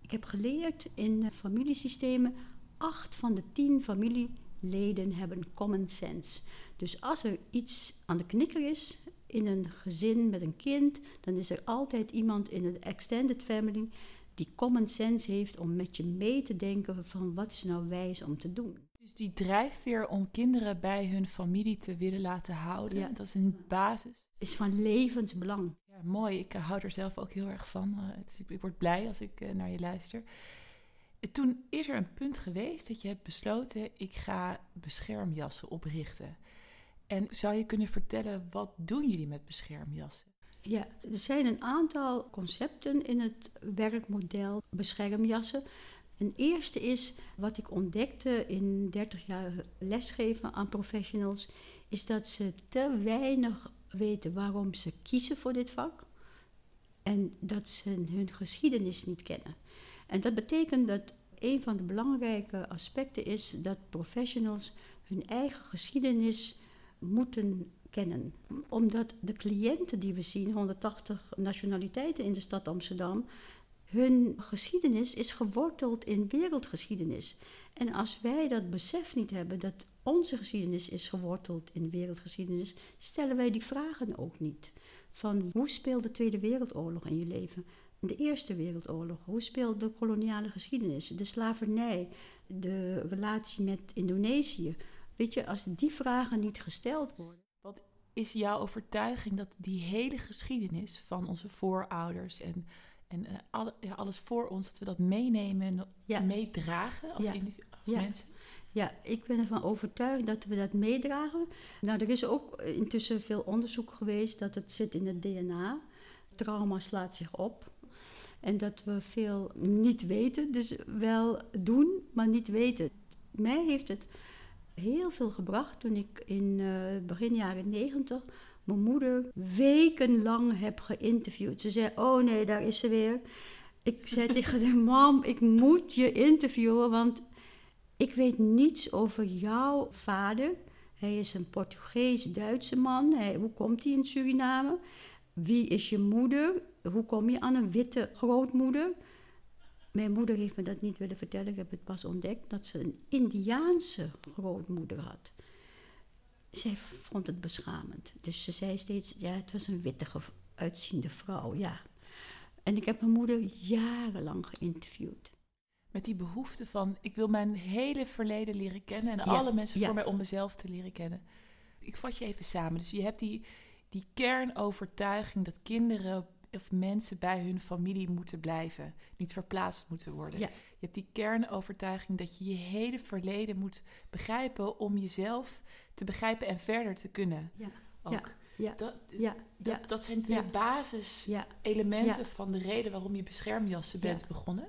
Ik heb geleerd in familiesystemen, acht van de tien familieleden hebben common sense. Dus als er iets aan de knikker is in een gezin met een kind, dan is er altijd iemand in een extended family die common sense heeft om met je mee te denken van wat is nou wijs om te doen.
Dus die drijfveer om kinderen bij hun familie te willen laten houden,
Ja.
dat is een basis.
Is van levensbelang.
Mooi. Ik eh, hou er zelf ook heel erg van. Eh, het, ik word blij als ik eh, naar je luister. Toen is er een punt geweest dat je hebt besloten: ik ga beschermjassen oprichten. En zou je kunnen vertellen wat doen jullie met beschermjassen?
Ja, er zijn een aantal concepten in het werkmodel beschermjassen. Een eerste is wat ik ontdekte in 30 jaar lesgeven aan professionals, is dat ze te weinig weten waarom ze kiezen voor dit vak en dat ze hun geschiedenis niet kennen. En dat betekent dat een van de belangrijke aspecten is dat professionals hun eigen geschiedenis moeten kennen. Omdat de cliënten die we zien, 180 nationaliteiten in de stad Amsterdam, hun geschiedenis is geworteld in wereldgeschiedenis. En als wij dat besef niet hebben, dat onze geschiedenis is geworteld in wereldgeschiedenis, stellen wij die vragen ook niet. Van hoe speelde de Tweede Wereldoorlog in je leven? De Eerste Wereldoorlog, hoe speelde de koloniale geschiedenis? De slavernij, de relatie met Indonesië. Weet je, als die vragen niet gesteld worden.
Wat is jouw overtuiging dat die hele geschiedenis van onze voorouders en, en eh, alle- ja, alles voor ons, dat we dat meenemen en
Ja.
meedragen als,
Ja.
als mensen?
Ja, ik ben ervan overtuigd dat we dat meedragen. Nou, er is ook intussen veel onderzoek geweest dat het zit in het DNA. Trauma slaat zich op. En dat we veel niet weten, dus wel doen, maar niet weten. Mij heeft het heel veel gebracht toen ik in eh, begin jaren negentig mijn moeder wekenlang heb geïnterviewd. Ze zei, oh nee, daar is ze weer. Ik zei tegen haar, mam, ik moet je interviewen, want ik weet niets over jouw vader. Hij is een Portugees-Duitse man. Hoe komt hij in Suriname? Wie is je moeder? Hoe kom je aan een witte grootmoeder? Mijn moeder heeft me dat niet willen vertellen. Ik heb het pas ontdekt dat ze een Indiaanse grootmoeder had. Zij vond het beschamend. Dus ze zei steeds, ja, het was een wittige uitziende vrouw, ja. En ik heb mijn moeder jarenlang geïnterviewd.
Met die behoefte van, ik wil mijn hele verleden leren kennen en
Ja,
alle mensen
ja.
voor mij om mezelf te leren kennen. Ik vat je even samen. Dus je hebt die, die kernovertuiging dat kinderen of mensen bij hun familie moeten blijven, niet verplaatst moeten worden.
Ja.
Je hebt die kernovertuiging dat je je hele verleden moet begrijpen om jezelf te begrijpen en verder te kunnen.
Ja,
Ook.
ja, ja,
Dat,
ja,
dat, dat zijn twee basiselementen van de reden waarom je beschermjassen
Ja.
bent begonnen.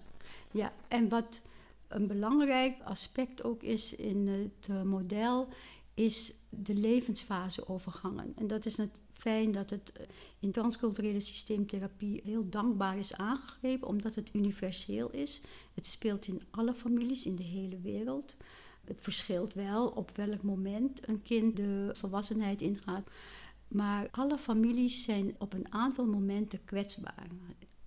Ja, en wat een belangrijk aspect ook is in het eh, model, is de levensfaseovergangen. En dat is net fijn dat het eh, in transculturele systeemtherapie heel dankbaar is aangegrepen, omdat het universeel is. Het speelt in alle families in de hele wereld. Het verschilt wel op welk moment een kind de volwassenheid ingaat. Maar alle families zijn op een aantal momenten kwetsbaar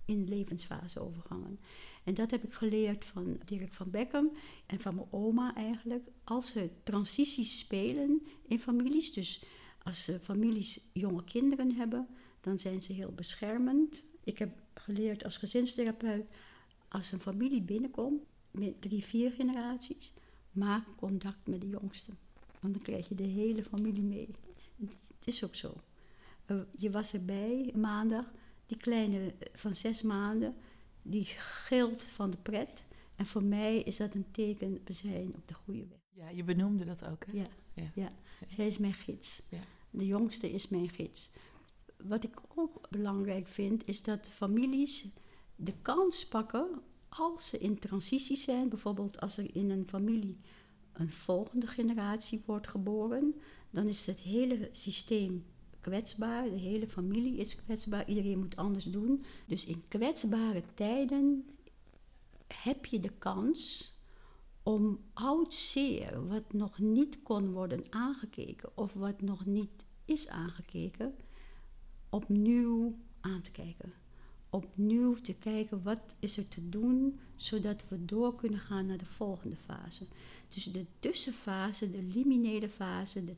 in levensfaseovergangen. En dat heb ik geleerd van Dirk van Beckham en van mijn oma eigenlijk. Als er transities spelen in families, dus als ze families jonge kinderen hebben, dan zijn ze heel beschermend. Ik heb geleerd als gezinstherapeut, als een familie binnenkomt met drie, vier generaties, maak contact met de jongsten. Want dan krijg je de hele familie mee. Het is ook zo. Eh, Je was erbij maandag, die kleine van zes maanden, die gilt van de pret. En voor mij is dat een teken, we zijn op de goede weg.
Ja, je benoemde dat ook, hè?
Ja,
Ja.
ja. zij is mijn gids.
Ja.
De jongste is mijn gids. Wat ik ook belangrijk vind, is dat families de kans pakken als ze in transitie zijn. Bijvoorbeeld als er in een familie een volgende generatie wordt geboren, dan is het hele systeem kwetsbaar, de hele familie is kwetsbaar, iedereen moet anders doen. Dus in kwetsbare tijden heb je de kans om oud zeer, wat nog niet kon worden aangekeken of wat nog niet is aangekeken, opnieuw aan te kijken. Opnieuw te kijken wat is er te doen, zodat we door kunnen gaan naar de volgende fase. Dus de tussenfase, de liminele fase, de,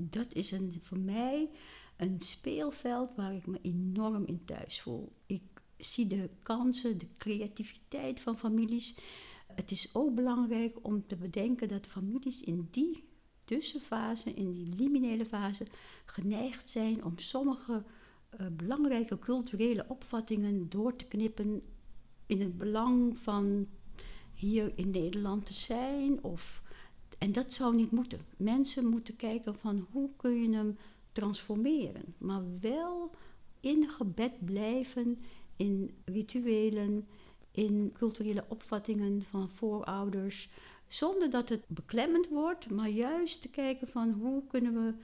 dat is een, voor mij een speelveld waar ik me enorm in thuis voel. Ik zie de kansen, de creativiteit van families. Het is ook belangrijk om te bedenken dat families in die tussenfase, in die liminele fase, geneigd zijn om sommige uh, belangrijke culturele opvattingen door te knippen in het belang van hier in Nederland te zijn. Of, en dat zou niet moeten. Mensen moeten kijken van hoe kun je hem transformeren, maar wel ingebed blijven in rituelen, in culturele opvattingen van voorouders, zonder dat het beklemmend wordt, maar juist te kijken van hoe kunnen we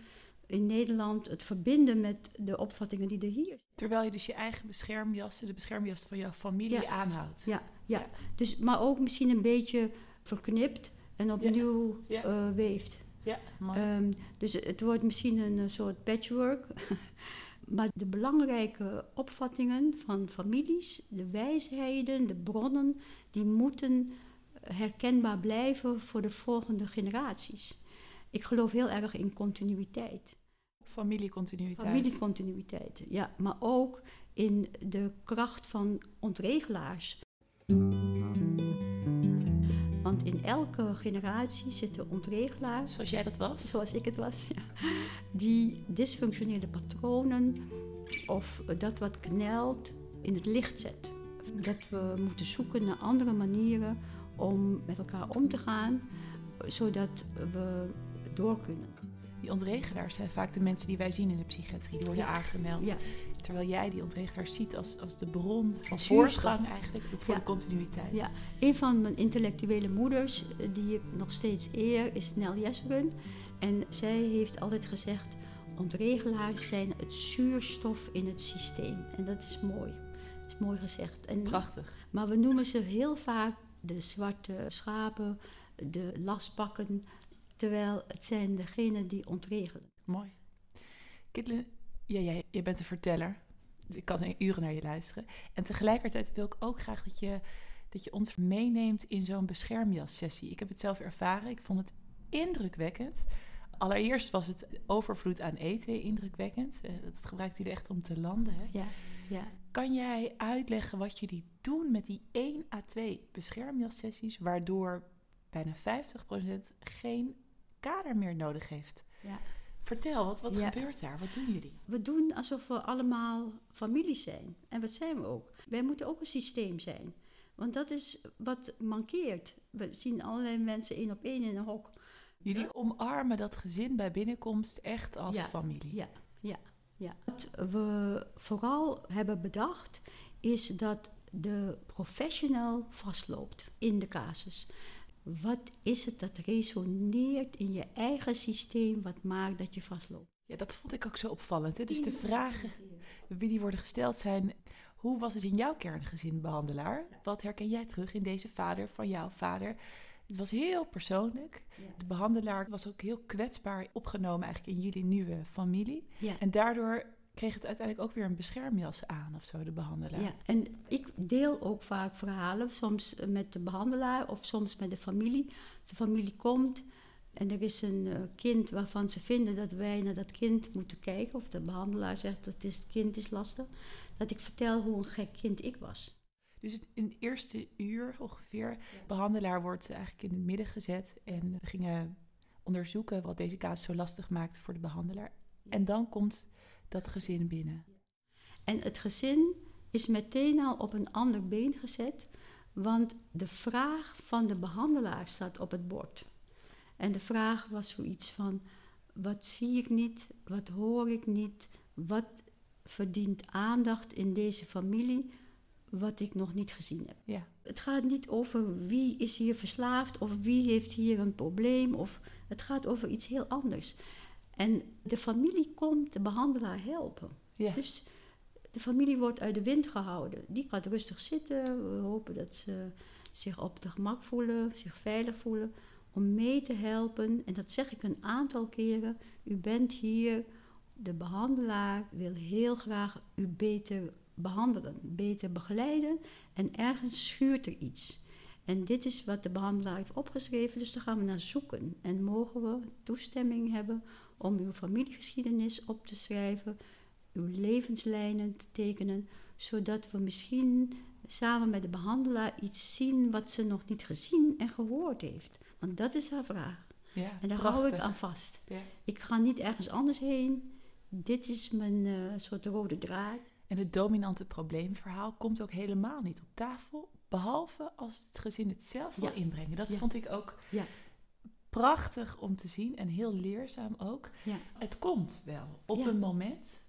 in Nederland het verbinden met de opvattingen die er hier zijn.
Terwijl je dus je eigen beschermjassen, de beschermjassen van jouw familie
Ja.
aanhoudt.
Ja, ja.
Ja.
Dus, maar ook misschien een beetje verknipt en opnieuw
Ja.
eh, weeft.
Ja, mooi.
Ehm, dus het wordt misschien een eh, soort patchwork. maar de belangrijke opvattingen van families, de wijsheden, de bronnen, die moeten herkenbaar blijven voor de volgende generaties. Ik geloof heel erg in continuïteit.
Familiecontinuïteit.
Familiecontinuïteit, ja. Maar ook in de kracht van ontregelaars. Want in elke generatie zitten ontregelaars
Zoals jij dat was?
zoals ik het was, ja, die dysfunctionele patronen of dat wat knelt in het licht zet. Dat we moeten zoeken naar andere manieren om met elkaar om te gaan, zodat we door kunnen.
Die ontregelaars zijn vaak de mensen die wij zien in de psychiatrie. Die worden
Ja.
aangemeld.
Ja,
Terwijl jij die ontregelaars ziet als, als de bron van voortgang eigenlijk voor
Ja.
de continuïteit.
ja. Een van mijn intellectuele moeders, eh, die ik nog steeds eer, is Nel Jesselgun. En zij heeft altijd gezegd, ontregelaars zijn het zuurstof in het systeem. En dat is mooi. Dat is mooi gezegd. En
Prachtig.
Maar we noemen ze heel vaak de zwarte schapen, de lastpakken, terwijl het zijn degenen die ontregelen.
Mooi. Ja, jij, jij bent een verteller. Dus ik kan uren naar je luisteren. En tegelijkertijd wil ik ook graag dat je, dat je ons meeneemt in zo'n beschermjas-sessie. Ik heb het zelf ervaren. Ik vond het indrukwekkend. Allereerst was het overvloed aan eten indrukwekkend. Eh, Dat gebruikt jullie echt om te landen. Hè?
Ja, ja.
Kan jij uitleggen wat jullie doen met die 1 à 2 beschermjassessies, waardoor bijna 50% geen kader meer nodig heeft?
Ja.
Vertel, wat, wat
Ja.
gebeurt daar? Wat doen jullie?
We doen alsof we allemaal familie zijn. En wat zijn we ook? Wij moeten ook een systeem zijn. Want dat is wat mankeert. We zien allerlei mensen één op één in een hok.
Jullie omarmen dat gezin bij binnenkomst echt als
Ja,
familie.
Ja, ja, ja. Wat we vooral hebben bedacht is dat de professional vastloopt in de casus. Wat is het dat resoneert in je eigen systeem wat maakt dat je vastloopt?
Ja, dat vond ik ook zo opvallend. Hè? Dus de vragen wie die worden gesteld zijn... Hoe was het in jouw kerngezin, behandelaar? Wat herken jij terug in deze vader van jouw vader? Het was heel persoonlijk. De behandelaar was ook heel kwetsbaar opgenomen eigenlijk in jullie nieuwe familie.
Ja.
En daardoor kreeg het uiteindelijk ook weer een beschermjas aan of zo, de behandelaar.
Ja, en ik deel ook vaak verhalen, soms met de behandelaar of soms met de familie. Als de familie komt en er is een eh, kind waarvan ze vinden dat wij naar dat kind moeten kijken, of de behandelaar zegt dat het kind is lastig, dat ik vertel hoe een gek kind ik was.
Dus in het eerste uur ongeveer, de behandelaar wordt eigenlijk in het midden gezet. En we gingen onderzoeken wat deze casus zo lastig maakte voor de behandelaar. En dan komt dat gezin binnen.
En het gezin is meteen al op een ander been gezet. Want de vraag van de behandelaar staat op het bord. En de vraag was zoiets van: wat zie ik niet, wat hoor ik niet, wat verdient aandacht in deze familie, wat ik nog niet gezien heb.
Ja.
Het gaat niet over wie is hier verslaafd of wie heeft hier een probleem. Of, het gaat over iets heel anders. En de familie komt de behandelaar helpen.
Ja.
Dus de familie wordt uit de wind gehouden. Die gaat rustig zitten. We hopen dat ze zich op de gemak voelen, zich veilig voelen. Om mee te helpen. En dat zeg ik een aantal keren. U bent hier. De behandelaar wil heel graag u beter behandelen, beter begeleiden. En ergens schuurt er iets. En dit is wat de behandelaar heeft opgeschreven, dus daar gaan we naar zoeken. En mogen we toestemming hebben om uw familiegeschiedenis op te schrijven, uw levenslijnen te tekenen, zodat we misschien samen met de behandelaar iets zien wat ze nog niet gezien en gehoord heeft. Want dat is haar vraag.
ja.
En daar hou ik aan vast.
Ja.
Ik ga niet ergens anders heen. Dit is mijn eh, soort rode draad.
En het dominante probleemverhaal komt ook helemaal niet op tafel, behalve als het gezin het zelf wil
Ja.
inbrengen. Dat vond ik ook
Ja.
Prachtig om te zien en heel leerzaam ook.
Ja.
Het komt wel op
Ja.
een moment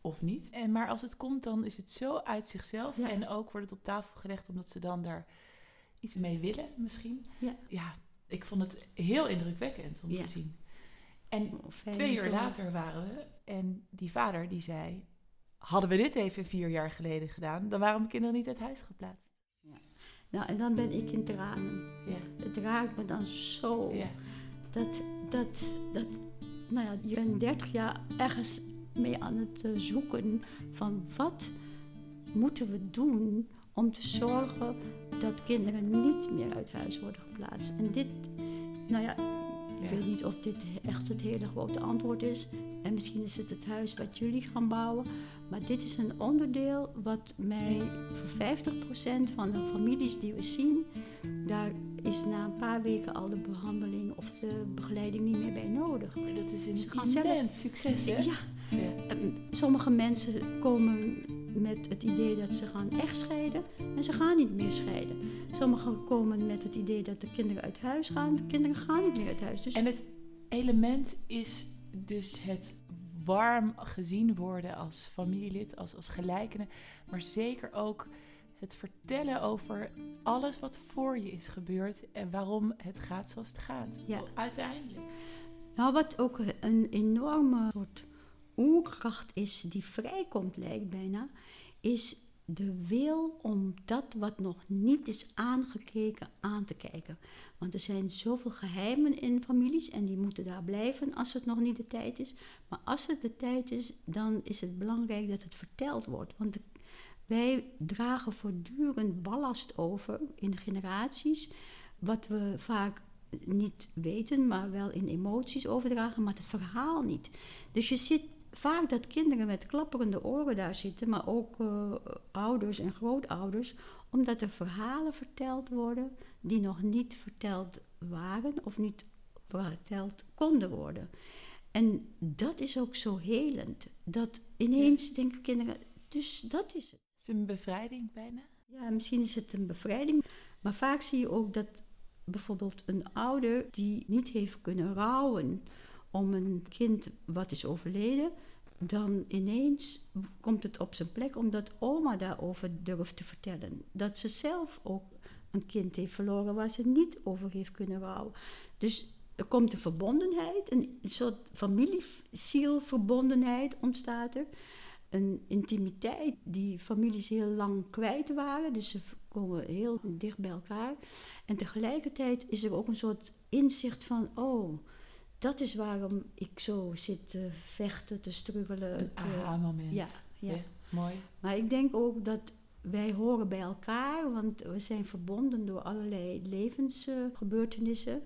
of niet. En maar als het komt, dan is het zo uit zichzelf.
Ja.
En ook wordt het op tafel gelegd omdat ze dan daar iets mee willen, misschien.
Ja.
ik vond het heel indrukwekkend om te zien. En
Oh,
twee uur later waren we en die vader die zei... Hadden we dit even vier jaar geleden gedaan, dan waren mijn kinderen niet uit huis geplaatst.
Nou, en dan ben ik in tranen.
Ja,
Het raakt me dan zo.
ja,
Dat, dat, dat, nou ja, je bent 30 jaar ergens mee aan het eh, zoeken van wat moeten we doen om te zorgen dat kinderen niet meer uit huis worden geplaatst. En dit, nou ja, ik
Ja.
weet niet of dit echt het hele grote antwoord is. En misschien is het het huis wat jullie gaan bouwen. Maar dit is een onderdeel wat mij voor 50% van de families die we zien, daar is na een paar weken al de behandeling of de begeleiding niet meer bij nodig.
Maar dat is een immens succes, hè?
Ja,
Ja.
Ehm, Sommige mensen komen met het idee dat ze gaan echtscheiden en ze gaan niet meer scheiden. Sommigen komen met het idee dat de kinderen uit huis gaan. De kinderen gaan niet meer uit huis. Dus
En het element is dus het warm gezien worden als familielid, als, als gelijkene. Maar zeker ook het vertellen over alles wat voor je is gebeurd en waarom het gaat zoals het gaat.
Ja.
Uiteindelijk.
nou, wat ook een enorme soort oerkracht is die vrijkomt, lijkt bijna, is de wil om dat wat nog niet is aangekeken aan te kijken. Want er zijn zoveel geheimen in families en die moeten daar blijven als het nog niet de tijd is. Maar als het de tijd is, dan is het belangrijk dat het verteld wordt. Want wij dragen voortdurend ballast over in generaties, wat we vaak niet weten, maar wel in emoties overdragen, maar het verhaal niet. Dus je ziet vaak dat kinderen met klapperende oren daar zitten, maar ook eh, ouders en grootouders, omdat er verhalen verteld worden die nog niet verteld waren of niet verteld konden worden. En dat is ook zo helend. Dat ineens denken kinderen, dus dat is het.
Het is een bevrijding bijna.
Ja, misschien is het een bevrijding. Maar vaak zie je ook dat bijvoorbeeld een ouder die niet heeft kunnen rouwen om een kind wat is overleden, dan ineens komt het op zijn plek omdat oma daarover durft te vertellen. Dat ze zelf ook een kind heeft verloren waar ze niet over heeft kunnen rouwen. Dus er komt een verbondenheid, een soort familiezielverbondenheid ontstaat er. Een intimiteit die families heel lang kwijt waren. Dus ze komen heel dicht bij elkaar. En tegelijkertijd is er ook een soort inzicht van... oh, dat is waarom ik zo zit te vechten, te struggelen.
Een aha-moment.
ja, ja.
mooi.
Maar ik denk ook dat wij horen bij elkaar, want we zijn verbonden door allerlei levensgebeurtenissen.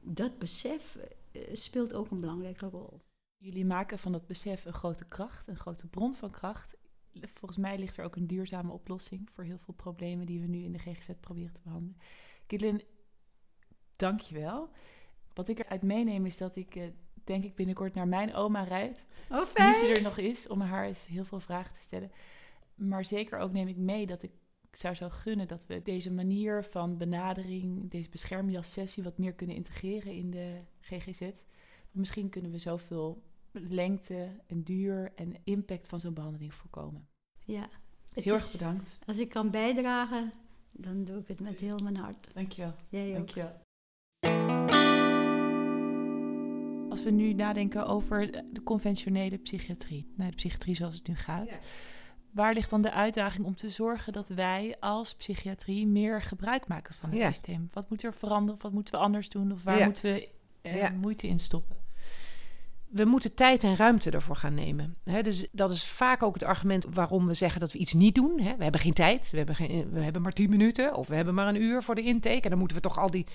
dat besef eh, speelt ook een belangrijke rol.
Jullie maken van dat besef een grote kracht, een grote bron van kracht. Volgens mij ligt er ook een duurzame oplossing voor heel veel problemen die we nu in de GGZ proberen te behandelen. Kidlin, dank je wel. Wat ik eruit meeneem is dat ik, eh, denk ik, binnenkort naar mijn oma rijd.
Oh,
Nu ze er nog is, om haar eens heel veel vragen te stellen. Maar zeker ook neem ik mee dat ik zou zo gunnen dat we deze manier van benadering, deze beschermjassessie, wat meer kunnen integreren in de GGZ. Misschien kunnen we zoveel lengte en duur en impact van zo'n behandeling voorkomen.
Ja.
Heel erg bedankt.
Als ik kan bijdragen, dan doe ik het met heel mijn hart.
Dankjewel.
Jij ook.
Dankjewel. Als we nu nadenken over de conventionele psychiatrie, nou, de psychiatrie zoals het nu gaat, waar ligt dan de uitdaging om te zorgen dat wij als psychiatrie meer gebruik maken van het
Ja.
systeem? Wat moet er veranderen? Wat moeten we anders doen? Of waar
Ja.
moeten we eh, moeite in stoppen?
we moeten tijd en ruimte ervoor gaan nemen. Hè, dus dat is vaak ook het argument waarom we zeggen dat we iets niet doen. We hebben geen tijd, we hebben, geen, we hebben maar 10 minuten of we hebben maar een uur voor de intake. En dan moeten we toch al die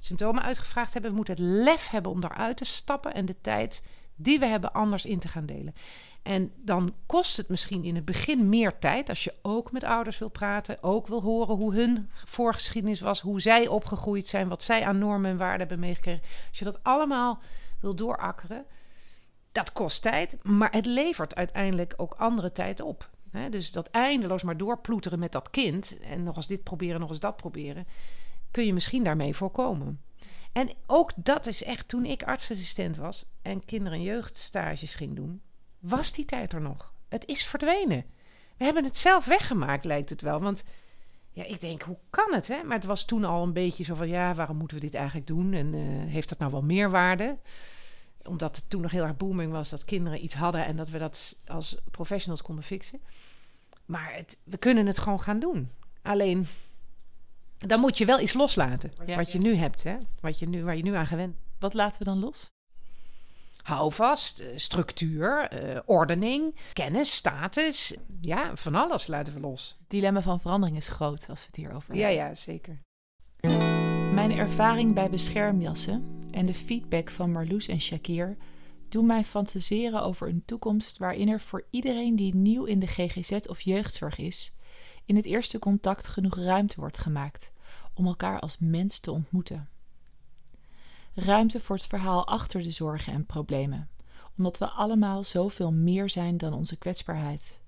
symptomen uitgevraagd hebben. We moeten het lef hebben om daaruit te stappen en de tijd die we hebben anders in te gaan delen. En dan kost het misschien in het begin meer tijd als je ook met ouders wil praten, ook wil horen hoe hun voorgeschiedenis was, hoe zij opgegroeid zijn, wat zij aan normen en waarden hebben meegekregen. Als je dat allemaal wil doorakkeren, dat kost tijd, maar het levert uiteindelijk ook andere tijd op. Dus dat eindeloos maar doorploeteren met dat kind en nog eens dit proberen, nog eens dat proberen, kun je misschien daarmee voorkomen. En ook dat is echt toen ik artsassistent was en kinder- en jeugdstages ging doen, was die tijd er nog. Het is verdwenen. We hebben het zelf weggemaakt, lijkt het wel. Want ja, ik denk, hoe kan het? Hè? Maar het was toen al een beetje zo van, ja, waarom moeten we dit eigenlijk doen? En eh, heeft dat nou wel meerwaarde? Omdat het toen nog heel erg booming was dat kinderen iets hadden en dat we dat als professionals konden fixen. Maar het, we kunnen het gewoon gaan doen. Alleen, dan moet je wel iets loslaten.
Ja.
wat je nu hebt, hè? Wat je nu, waar je nu aan gewend bent.
Wat laten we dan los?
Hou vast, eh, structuur, eh, ordening, kennis, status. Ja, van alles laten we los.
Het dilemma van verandering is groot als we het hierover
Ja,
hebben.
ja, zeker.
Mijn ervaring bij beschermjassen en de feedback van Marloes en Shakir doen mij fantaseren over een toekomst waarin er voor iedereen die nieuw in de GGZ of jeugdzorg is, in het eerste contact genoeg ruimte wordt gemaakt om elkaar als mens te ontmoeten. Ruimte voor het verhaal achter de zorgen en problemen, omdat we allemaal zoveel meer zijn dan onze kwetsbaarheid.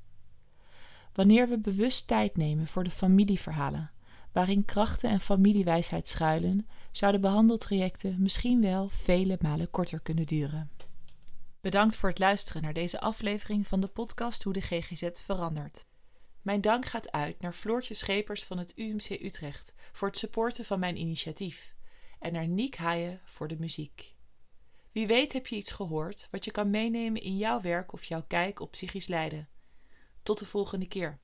Wanneer we bewust tijd nemen voor de familieverhalen, waarin krachten en familiewijsheid schuilen, zouden behandeltrajecten misschien wel vele malen korter kunnen duren. Bedankt voor het luisteren naar deze aflevering van de podcast Hoe de GGZ verandert. Mijn dank gaat uit naar Floortje Schepers van het UMC Utrecht voor het supporten van mijn initiatief en naar Niek Haaien voor de muziek. Wie weet heb je iets gehoord wat je kan meenemen in jouw werk of jouw kijk op psychisch lijden. Tot de volgende keer.